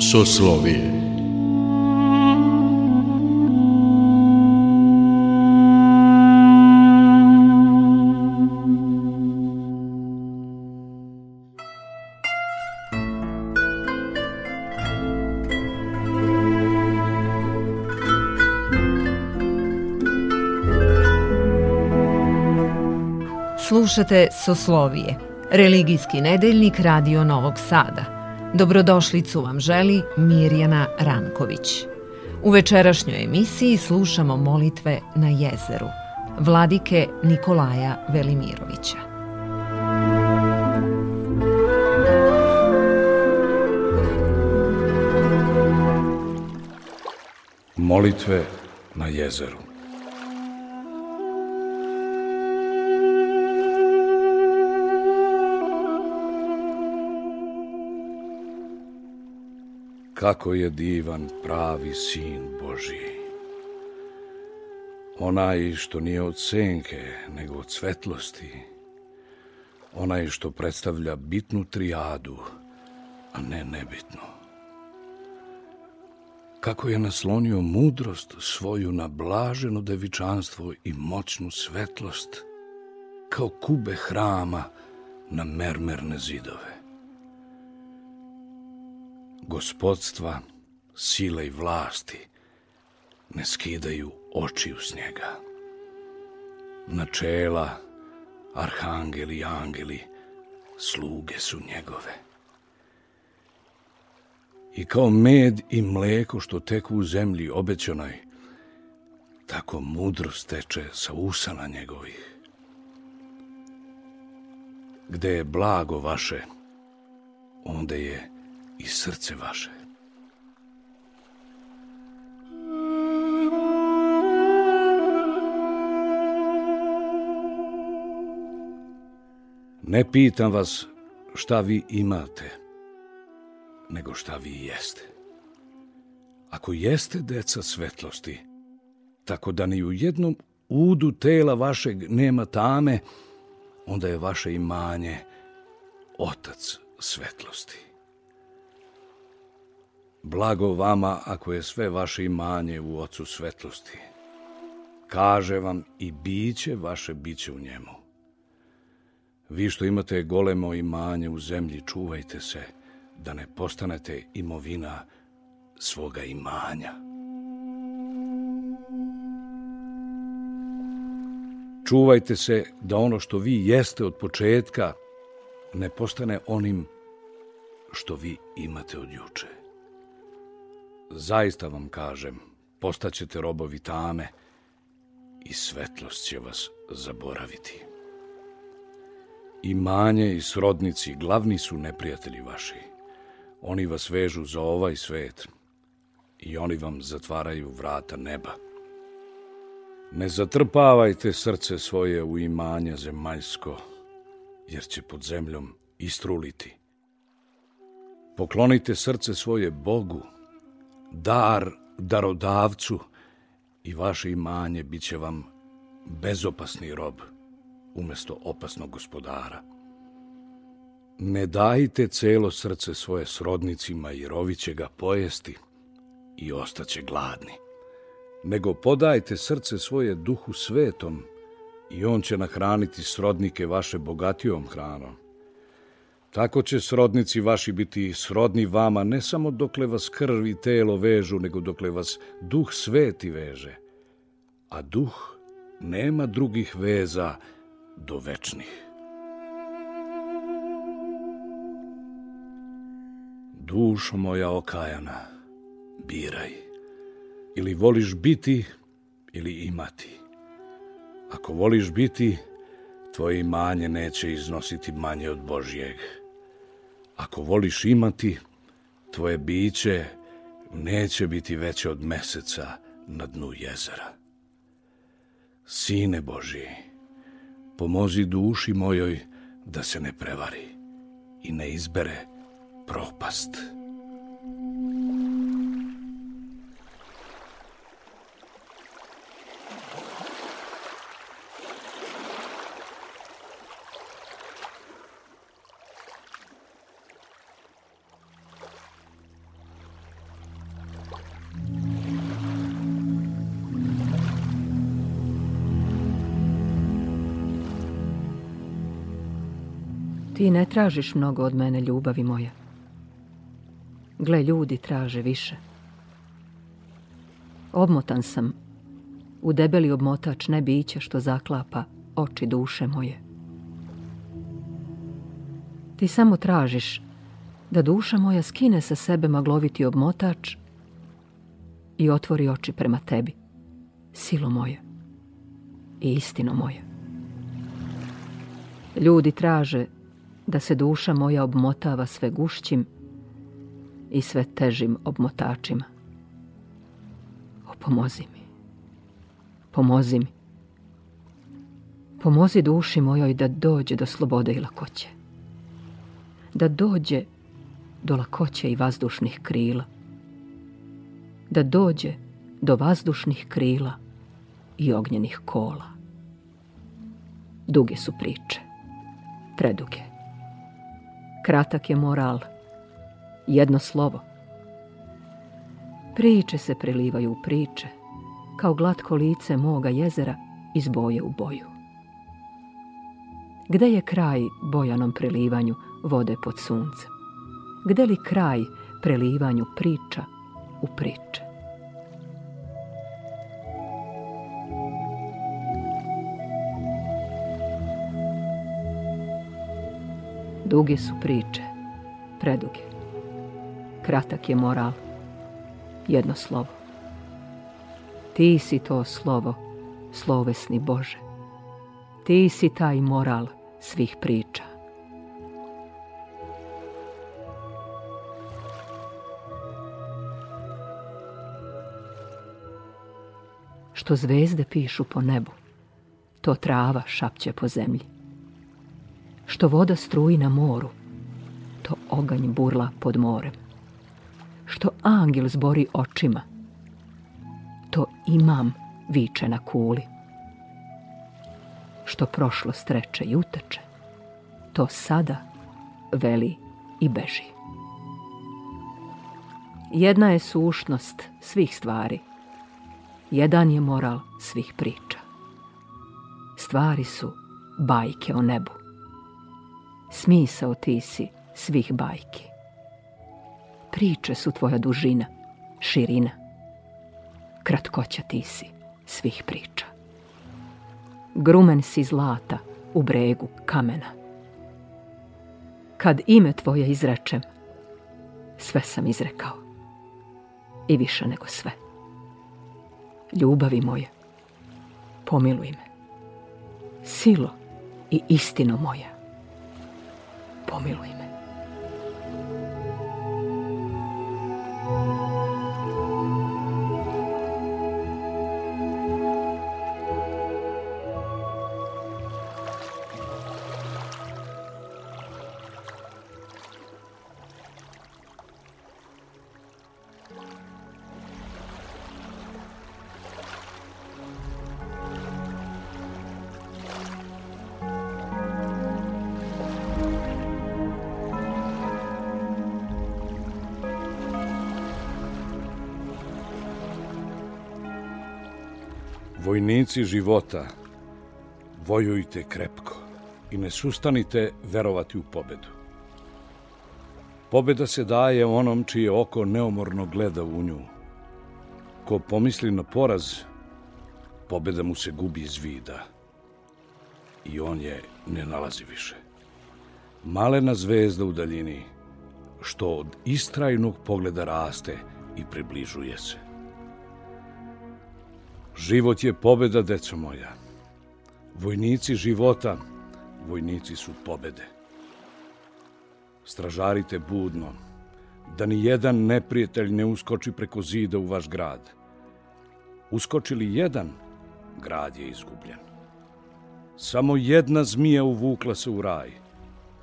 Soslovije Slušate Soslovije, religijski nedeljnik Radio Novog Sada. Dobrodošlicu vam želi Mirjana Ranković. U večerašnjoj emisiji slušamo molitve na jezeru, vladike Nikolaja Velimirovića. Molitve na jezeru Kako je divan pravi sin Boži. Onaj što nije od senke, nego od svetlosti. Onaj što predstavlja bitnu trijadu, a ne nebitnu. Kako je naslonio mudrost svoju na blaženo devičanstvo i moćnu svetlost, kao kube hrama na mermerne zidove gospodstva, sile i vlasti ne skidaju očiju s njega. Načela, arhangeli i angeli, sluge su njegove. I kao med i mleko što teku u zemlji obećanoj, tako mudrost teče sa usana njegovih. Gde je blago vaše, onda je srce vaše. Ne pitam vas šta vi imate, nego šta vi jeste. Ako jeste deca svetlosti, tako da ni u jednom udu tela vašeg nema tame, onda je vaše imanje otac svetlosti. Blago vama ako je sve vaše imanje u ocu svetlosti. Kaže vam i biće vaše biće u njemu. Vi što imate golemo imanje u zemlji, čuvajte se da ne postanete imovina svoga imanja. Čuvajte se da ono što vi jeste od početka ne postane onim što vi imate od juče. Zaista vam kažem, postaćete robovi tame i svetlost će vas zaboraviti. Imanje i srodnici glavni su neprijatelji vaši. Oni vas vežu za ovaj svet i oni vam zatvaraju vrata neba. Ne zatrpavajte srce svoje u imanje zemaljsko, jer će pod zemljom istruliti. Poklonite srce svoje Bogu, dar darodavcu i vaše imanje bit će vam bezopasni rob umesto opasnog gospodara. Ne dajte celo srce svoje srodnicima i rovi će ga pojesti i ostaće gladni. Nego podajte srce svoje duhu svetom i on će nahraniti srodnike vaše bogatijom hranom. Tako će srodnici vaši biti srodni vama ne samo dokle vas krv i telo vežu, nego dokle vas duh sveti veže. A duh nema drugih veza do večnih. Dušo moja okajana, biraj. Ili voliš biti, ili imati. Ako voliš biti, tvoje imanje neće iznositi manje od Božjeg. Ako voliš imati, tvoje biće neće biti veće od meseca na dnu jezera. Sine Boži, pomozi duši mojoj da se ne prevari i ne izbere propast. Ti ne tražiš mnogo od mene, ljubavi moja. Gle, ljudi traže više. Obmotan sam u debeli obmotač ne biće što zaklapa oči duše moje. Ti samo tražiš da duša moja skine sa sebe magloviti obmotač i otvori oči prema tebi, silo moja i istino moja. Ljudi traže da se duša moja obmotava sve gušćim i sve težim obmotačima. O, pomozi mi. Pomozi mi. Pomozi duši mojoj da dođe do slobode i lakoće. Da dođe do lakoće i vazdušnih krila. Da dođe do vazdušnih krila i ognjenih kola. Duge su priče. Preduge. Kratak je moral. Jedno slovo. Priče se prelivaju u priče, kao glatko lice moga jezera iz boje u boju. Gde je kraj bojanom prelivanju vode pod suncem? Gde li kraj prelivanju priča u priče? Duge su priče, preduge. Kratak je moral, jedno slovo. Ti si to slovo, slovesni Bože. Ti si taj moral svih priča. Što zvezde pišu po nebu, to trava šapće po zemlji. Što voda struji na moru, to oganj burla pod morem. Što angel zbori očima, to imam viče na kuli. Što prošlo streče i uteče, to sada veli i beži. Jedna je sušnost svih stvari. Jedan je moral svih priča. Stvari su bajke o nebu. Smisao ti si svih bajki. Priče su tvoja dužina, širina. Kratkoća ti si svih priča. Grumen si zlata u bregu kamena. Kad ime tvoje izrečem, sve sam izrekao. I više nego sve. Ljubavi moje, pomiluj me. Silo i istino moja, pomiluj me. Vojnici života, vojujte krepko i ne sustanite verovati u pobedu. Pobeda se daje onom čije oko neomorno gleda u nju. Ko pomisli na poraz, pobeda mu se gubi iz vida. I on je ne nalazi više. Malena zvezda u daljini, što od istrajnog pogleda raste i približuje se. Život je pobeda, deco moja. Vojnici života, vojnici su pobede. Stražarite budno, da ni jedan neprijatelj ne uskoči preko zida u vaš grad. Uskoči li jedan, grad je izgubljen. Samo jedna zmija uvukla se u raj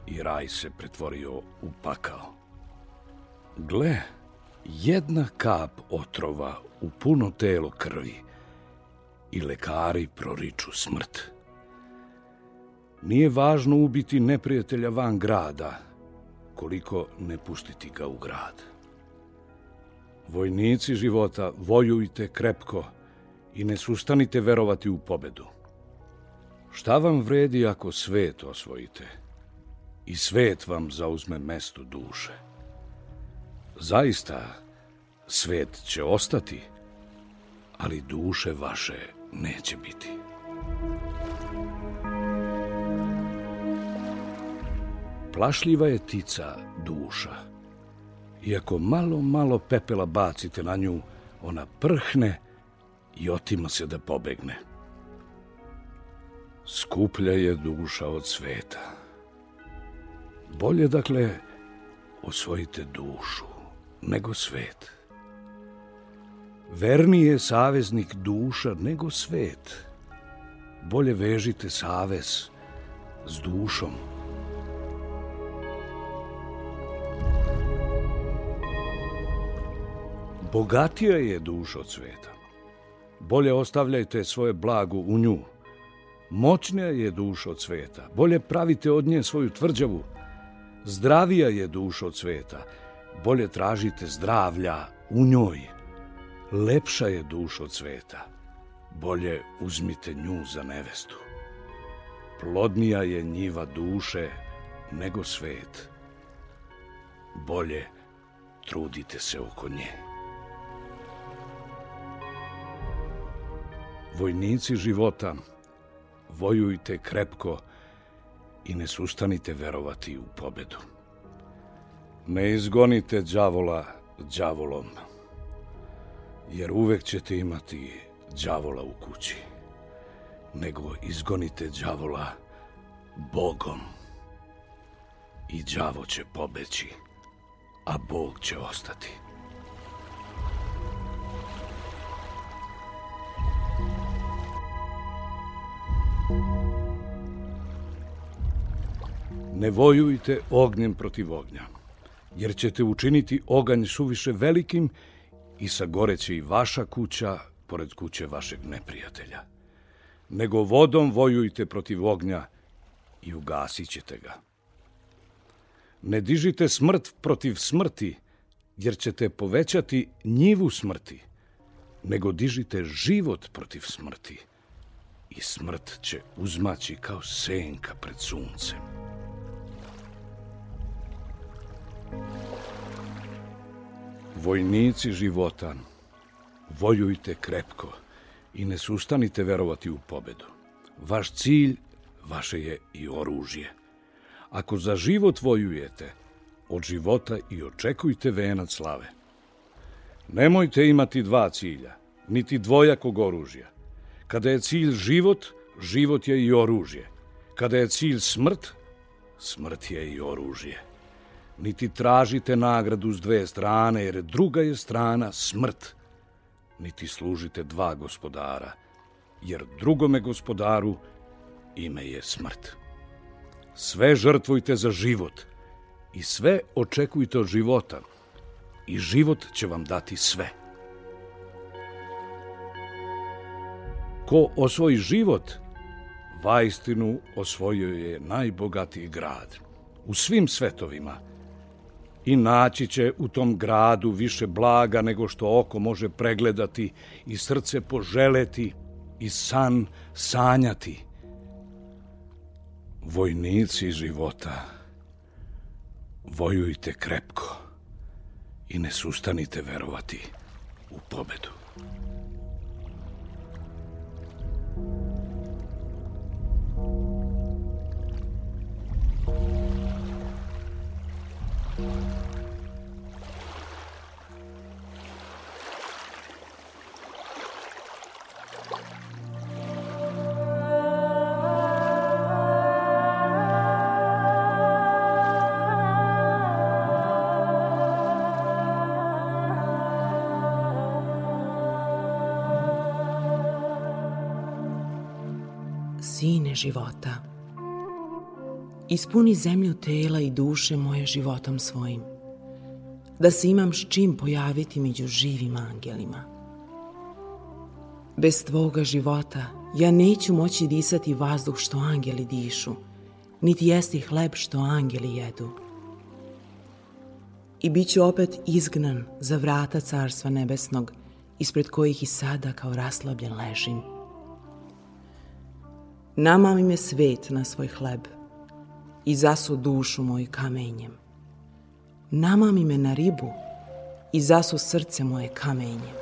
i raj se pretvorio u pakao. Gle, jedna kap otrova u puno telo krvi – i lekari proriču smrt. Nije važno ubiti neprijatelja van grada, koliko ne pustiti ga u grad. Vojnici života, vojujte krepko i ne sustanite verovati u pobedu. Šta vam vredi ako svet osvojite, i svet vam zauzme mesto duše. Zaista, svet će ostati, ali duše vaše neće biti. Plašljiva je tica duša. Iako malo, malo pepela bacite na nju, ona prhne i otima se da pobegne. Skuplja je duša od sveta. Bolje, dakle, osvojite dušu nego svet. Verniji je saveznik duša nego svet. Bolje vežite savez s dušom. Bogatija je duša od sveta. Bolje ostavljajte svoje blago u nju. Moćnija je duša od sveta. Bolje pravite od nje svoju tvrđavu. Zdravija je duša od sveta. Bolje tražite zdravlja u njoj. Lepša je duša od sveta. Bolje uzmite nju za nevestu. Plodnija je njiva duše nego svet. Bolje trudite se oko nje. Vojnici života, vojujte krepko i ne sustanite verovati u pobedu. Ne izgonite đavola đavolom, jer uvek ćete imati đavola u kući, nego izgonite đavola Bogom i đavo će pobeći, a Bog će ostati. Ne vojujte ognjem protiv ognja, jer ćete učiniti oganj suviše velikim i sagoreće i vaša kuća pored kuće vašeg neprijatelja. Nego vodom vojujte protiv ognja i ugasit ćete ga. Ne dižite smrt protiv smrti, jer ćete povećati njivu smrti, nego dižite život protiv smrti i smrt će uzmaći kao senka pred suncem. Vojnici života, vojujte krepko i ne sustanite verovati u pobedu. Vaš cilj, vaše je i oružje. Ako za život vojujete, od života i očekujte venac slave. Nemojte imati dva cilja, niti dvojakog oružja. Kada je cilj život, život je i oružje. Kada je cilj smrt, smrt je i oružje niti tražite nagradu s dve strane, jer druga je strana smrt, niti služite dva gospodara, jer drugome gospodaru ime je smrt. Sve žrtvujte za život i sve očekujte od života i život će vam dati sve. Ko osvoji život, vaistinu osvojio je najbogatiji grad. U svim svetovima – i naći će u tom gradu više blaga nego što oko može pregledati i srce poželeti i san sanjati. Vojnici života, vojujte krepko i ne sustanite verovati u pobedu. Života. Ispuni zemlju tela i duše moje životom svojim, da se imam s čim pojaviti među živim angelima. Bez tvoga života ja neću moći disati vazduh što angeli dišu, niti jesti hleb što angeli jedu. I bit ću opet izgnan za vrata Carstva Nebesnog, ispred kojih i sada kao raslabljen ležim. Nama me svet na svoj hleb. i zasu dušu moju kamenjem. Namami me na ribu i zasu srce moje kamenjem.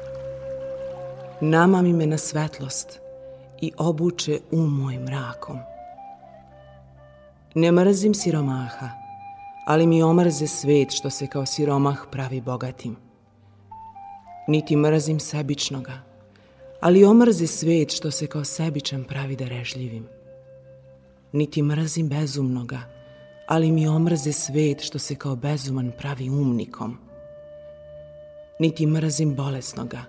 Namami me na svetlost i obuče um moj mrakom. Ne mrzim siromaha, ali mi omrze svet što se kao siromah pravi bogatim. Niti mrzim sebičnoga, ali omrze svet što se kao sebičan pravi darežljivim. Niti mrzim bezumnoga, ali mi omrze svet što se kao bezuman pravi umnikom. Niti mrzim bolesnoga,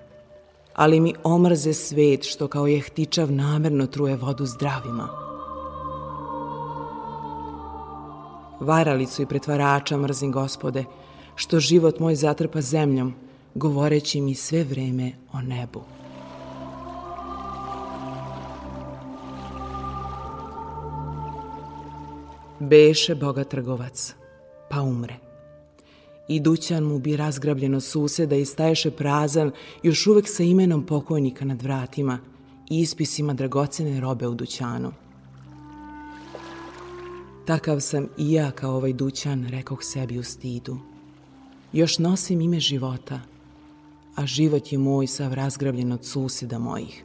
ali mi omrze svet što kao je htičav namerno truje vodu zdravima. Varalicu i pretvarača mrzim gospode, što život moj zatrpa zemljom, govoreći mi sve vreme o nebu. Beše boga trgovac, pa umre. I dućan mu bi razgrabljeno suseda i staješe prazan, još uvek sa imenom pokojnika nad vratima i ispisima dragocene robe u dućanu. Takav sam i ja kao ovaj dućan, rekoh sebi u stidu. Još nosim ime života, a život je moj sav razgrabljen od suseda mojih.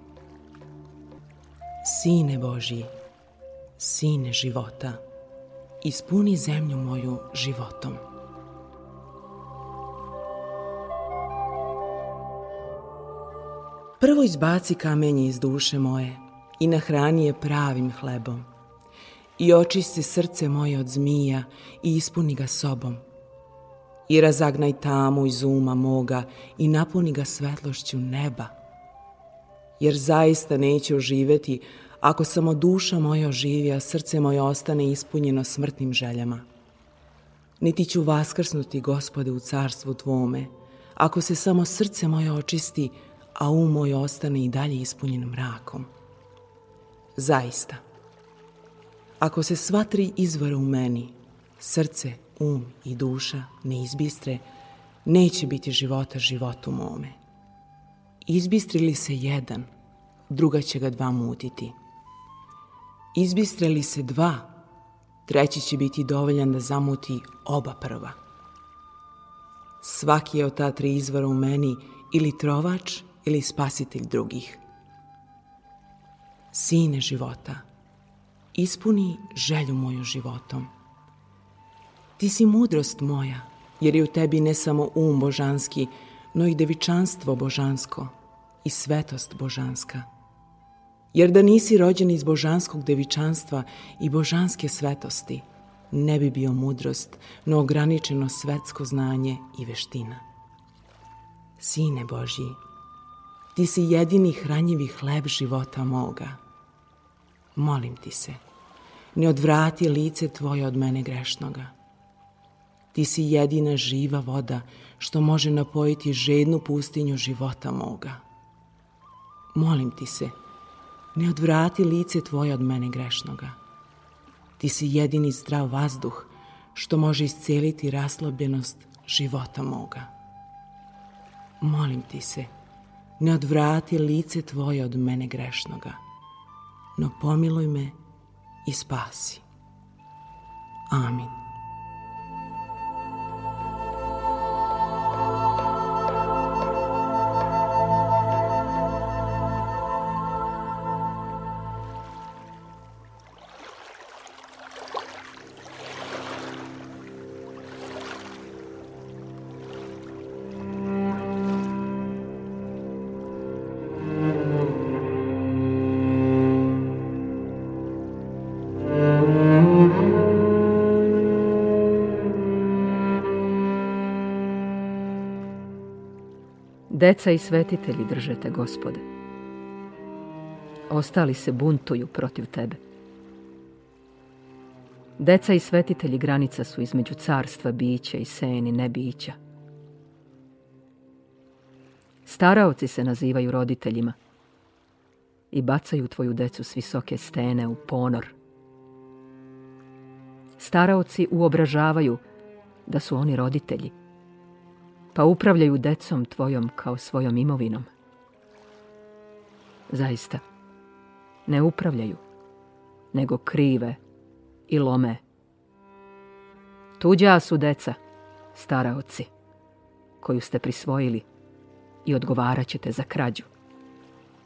Sine Božji, sine života, ispuni zemlju moju životom. Prvo izbaci kamenje iz duše moje i nahrani je pravim hlebom i očisti srce moje od zmija i ispuni ga sobom. I razagnaj tamu iz uma moga i napuni ga svetlošću neba. Jer zaista neće oživeti ako samo duša moja oživi, a srce moje ostane ispunjeno smrtnim željama. Niti ću vaskrsnuti, gospode, u carstvu Tvome, ako se samo srce moje očisti, a um moj ostane i dalje ispunjen mrakom. Zaista, ako se sva tri izvora u meni, srce, um i duša, ne izbistre, neće biti života životu mome. Izbistri li se jedan, druga će ga dva mutiti. Izbistre li se dva, treći će biti dovoljan da zamuti oba prva. Svaki je od ta tri izvora u meni ili trovač ili spasitelj drugih. Sine života, ispuni želju moju životom. Ti si mudrost moja, jer je u tebi ne samo um božanski, no i devičanstvo božansko i svetost božanska. Jer da nisi rođen iz božanskog devičanstva i božanske svetosti, ne bi bio mudrost, no ograničeno svetsko znanje i veština. Sine Božji, ti si jedini hranjivi hleb života moga. Molim ti se, ne odvrati lice tvoje od mene grešnoga. Ti si jedina živa voda što može napojiti žednu pustinju života moga. Molim ti se, ne odvrati lice tvoje od mene grešnoga. Ti si jedini zdrav vazduh što može isceliti raslobljenost života moga. Molim ti se, ne odvrati lice tvoje od mene grešnoga, no pomiluj me i spasi. Amin. Deca i svetitelji držete, gospode. Ostali se buntuju protiv tebe. Deca i svetitelji granica su između carstva bića i seni nebića. Staraoci se nazivaju roditeljima i bacaju tvoju decu s visoke stene u ponor. Staraoci uobražavaju da su oni roditelji pa upravljaju decom tvojom kao svojom imovinom. Zaista, ne upravljaju, nego krive i lome Tuđa su deca, staraoci, koju ste prisvojili i odgovarat ćete za krađu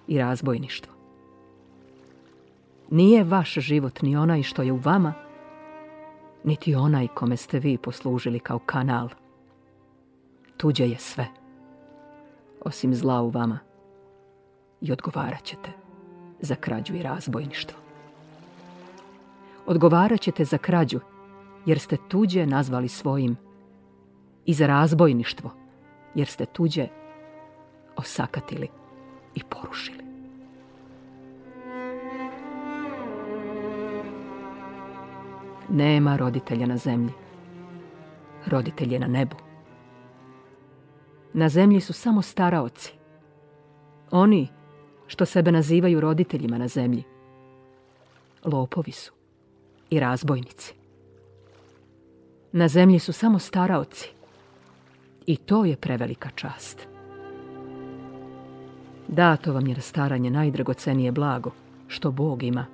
i razbojništvo. Nije vaš život ni onaj što je u vama, niti onaj kome ste vi poslužili kao kanal. Tuđe je sve, osim zla u vama i odgovarat ćete za krađu i razbojništvo. Odgovarat ćete za krađu jer ste tuđe nazvali svojim i za razbojništvo jer ste tuđe osakatili i porušili. Nema roditelja na zemlji. Roditelj je na nebu. Na zemlji su samo staraoci. Oni što sebe nazivaju roditeljima na zemlji. Lopovi su i razbojnici. Na zemlji su samo staraoci. I to je prevelika čast. Dato vam je na staranje najdragocenije blago što Bog ima.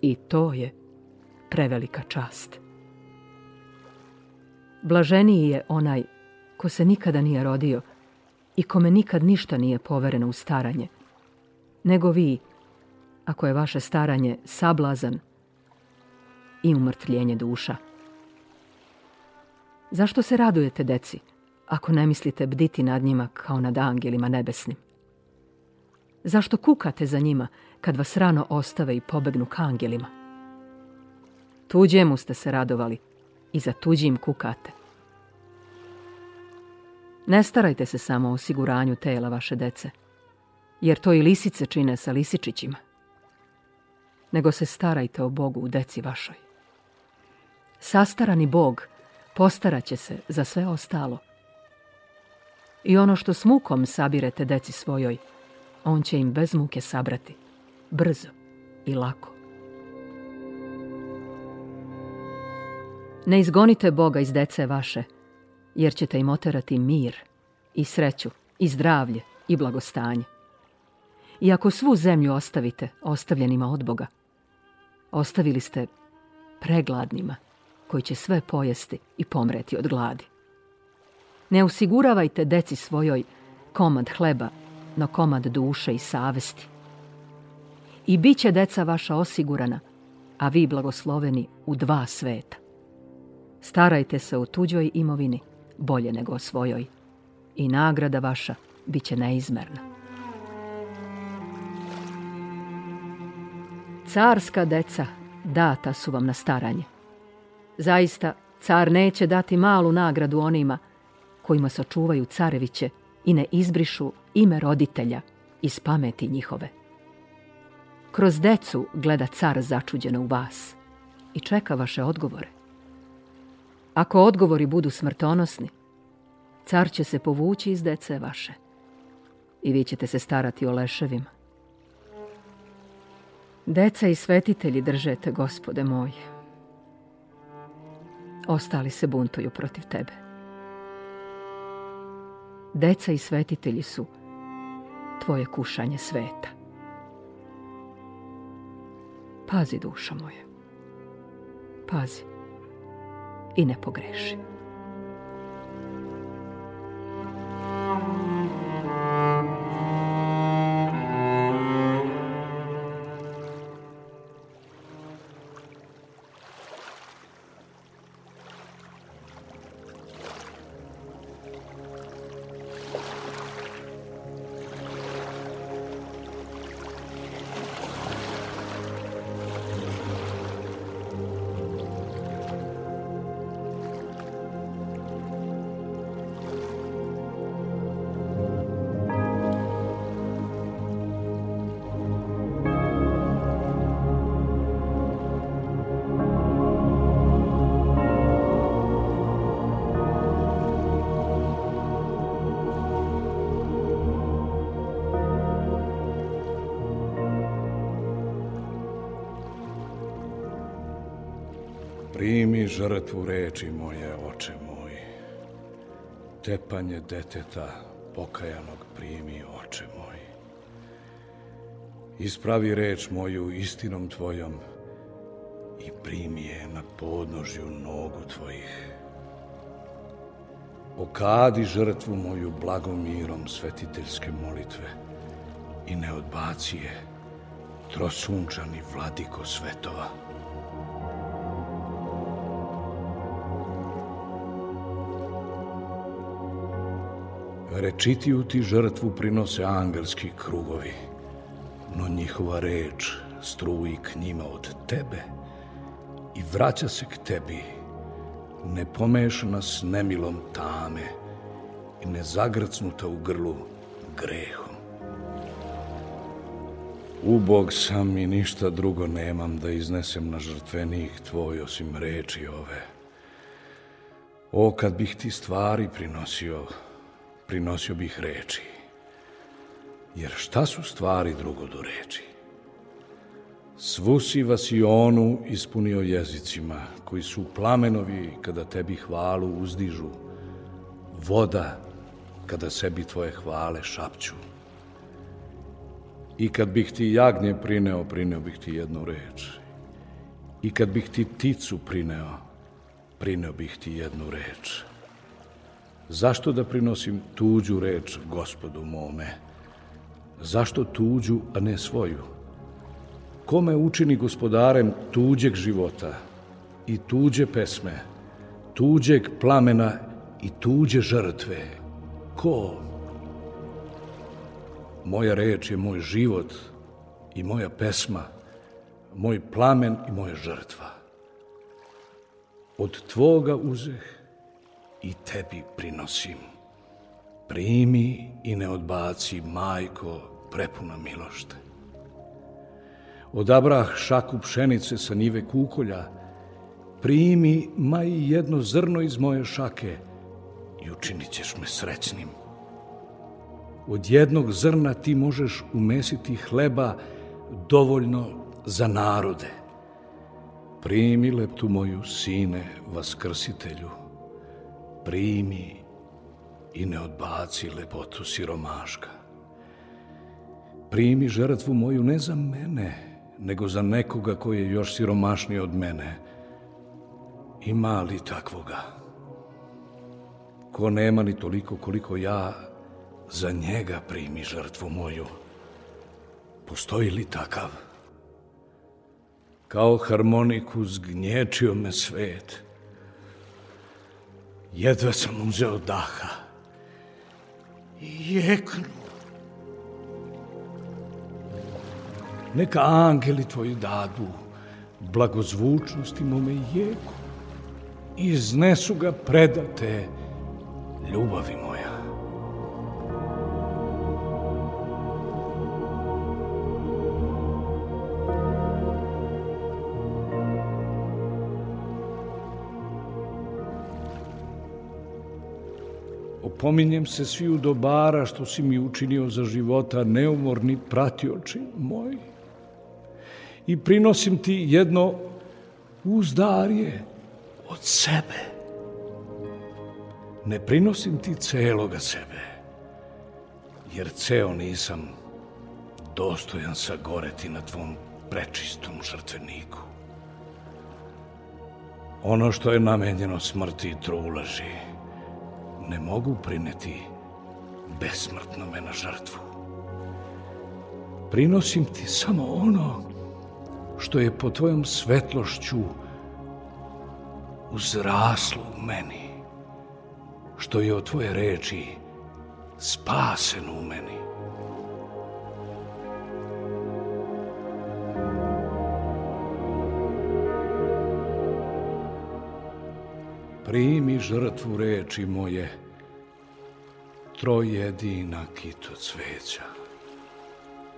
I to je prevelika čast. Blaženiji je onaj ko se nikada nije rodio i kome nikad ništa nije povereno u staranje, nego vi, ako je vaše staranje sablazan i umrtvljenje duša. Zašto se radujete, deci, ako ne mislite bditi nad njima kao nad angelima nebesnim? Zašto kukate za njima kad vas rano ostave i pobegnu k angelima? Tuđemu ste se radovali i za tuđim kukate. Ne starajte se samo o osiguranju tela vaše dece, jer to i lisice čine sa lisičićima. Nego se starajte o Bogu u deci vašoj. Sastarani Bog postarat će se za sve ostalo. I ono što s mukom sabirete deci svojoj, on će im bez muke sabrati, brzo i lako. Ne izgonite Boga iz dece vaše, jer ćete im oterati mir i sreću i zdravlje i blagostanje. I ako svu zemlju ostavite ostavljenima od Boga, ostavili ste pregladnima koji će sve pojesti i pomreti od gladi. Ne osiguravajte deci svojoj komad hleba, no komad duše i savesti. I bit će deca vaša osigurana, a vi blagosloveni u dva sveta. Starajte se o tuđoj imovini bolje nego o svojoj i nagrada vaša bit će neizmerna. Carska deca data su vam na staranje. Zaista, car neće dati malu nagradu onima kojima sačuvaju careviće i ne izbrišu ime roditelja iz pameti njihove. Kroz decu gleda car začuđeno u vas i čeka vaše odgovore. Ako odgovori budu smrtonosni, car će se povući iz dece vaše i vi ćete se starati o leševima. Deca i svetitelji držete, gospode moje. Ostali se buntuju protiv tebe. Deca i svetitelji su tvoje kušanje sveta. Pazi, duša moja. Pazi i ne pogreši. Žrtvu reči moje, oče moj. Tepanje deteta pokajanog primi, oče moj. Ispravi reč moju istinom tvojom i primi je na podnožju nogu tvojih. Okadi žrtvu moju blagomirom svetiteljske molitve i ne odbaci je trosunčani vladiko svetova. Rečitiju ti žrtvu prinose angelski krugovi, no njihova reč struji k njima od tebe i vraća se k tebi, ne pomešana s nemilom tame i ne zagrcnuta u grlu grehom. Ubog sam i ništa drugo nemam da iznesem na žrtvenik tvoj osim reči ove. O, kad bih ti stvari prinosio, prinosio bih reči. Jer šta su stvari drugo do reči? Svu si vasionu ispunio jezicima, koji su plamenovi kada tebi hvalu uzdižu, voda kada sebi tvoje hvale šapću. I kad bih ti jagnje prineo, prineo bih ti jednu reč. I kad bih ti pticu prineo, prineo bih ti jednu reč. Zašto da prinosim tuđu reč gospodu mome? Zašto tuđu, a ne svoju? Kome učini gospodarem tuđeg života i tuđe pesme, tuđeg plamena i tuđe žrtve? Ko? Moja reč je moj život i moja pesma, moj plamen i moja žrtva. Od tvoga uzeh i tebi prinosim. Primi i ne odbaci, majko, prepuna milošte. Odabrah šaku pšenice sa njive kukolja, primi ma i jedno zrno iz moje šake i učinit ćeš me srećnim. Od jednog zrna ti možeš umesiti hleba dovoljno za narode. Primi leptu moju, sine, vaskrsitelju, primi i ne odbaci lepotu siromaška. Primi žrtvu moju ne za mene, nego za nekoga koji je još siromašniji od mene. Ima li takvoga? Ko nema ni toliko koliko ja, za njega primi žrtvu moju. Postoji li takav? Kao harmoniku zgnječio me svet. Jedva sam uzeo daha i. Neka angeli tvoji dadu blagozvučnosti mome jeku iznesu ga predate ljubavi moja. Opominjem se svi u dobara što si mi učinio za života neumorni pratioči moji i prinosim ti jedno uzdarje od sebe. Ne prinosim ti celoga sebe, jer ceo nisam dostojan sagoreti na tvom prečistom žrtveniku. Ono što je namenjeno smrti i truleži, ne mogu prineti besmrtnome na žrtvu. Prinosim ti samo ono što je po tvojom svetlošću uzraslo u meni, što je od tvoje reči spaseno u meni. Primi žrtvu reči moje, trojedina kito cveća,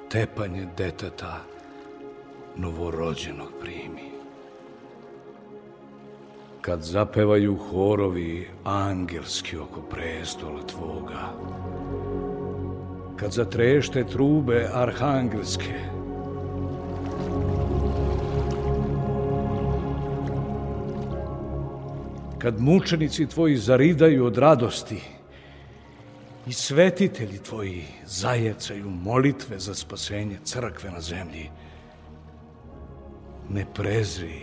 tepanje deteta, novorođenog primi. Kad zapevaju horovi angelski oko prestola tvoga, kad zatrešte trube arhangelske, kad mučenici tvoji zaridaju od radosti i svetitelji tvoji zajecaju molitve za spasenje crkve na zemlji, ne prezri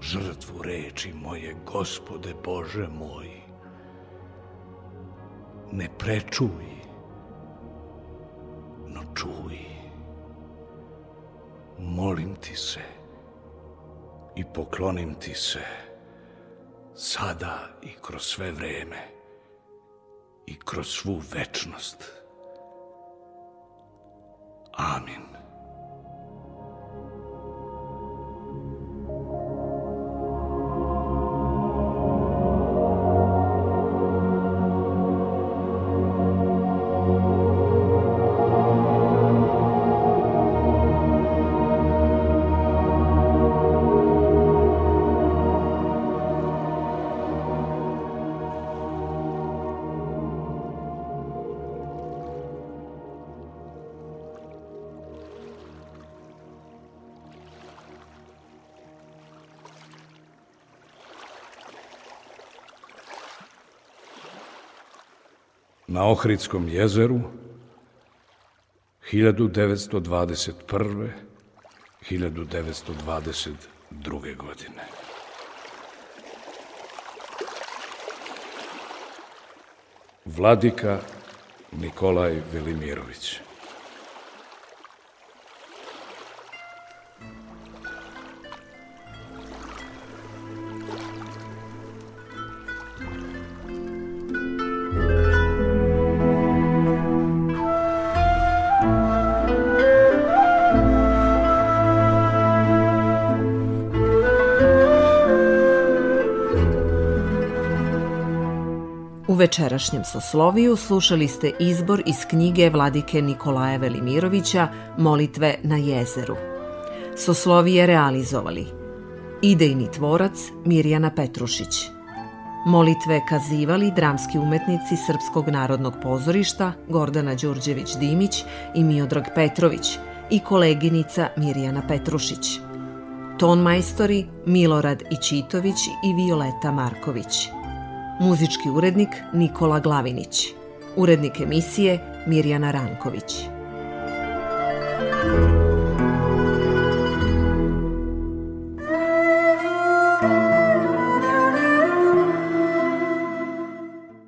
žrtvu reči moje, gospode Bože moj. Ne prečuj, no čuj. Molim ti se i poklonim ti se sada i kroz sve vreme i kroz svu večnost. Amin. Na Ohridskom jezeru 1921. 1922. godine. Vladika Nikolaj Velimirović večerašnjem sosloviju slušali ste izbor iz knjige vladike Nikolaja Velimirovića Molitve na jezeru. Soslovije realizovali Idejni tvorac Mirjana Petrušić Molitve kazivali dramski umetnici Srpskog narodnog pozorišta Gordana Đurđević-Dimić i Miodrag Petrović i koleginica Mirjana Petrušić. Ton majstori Milorad Ičitović i Violeta Marković. Muzički urednik Nikola Glavinić. Urednik emisije Mirjana Ranković.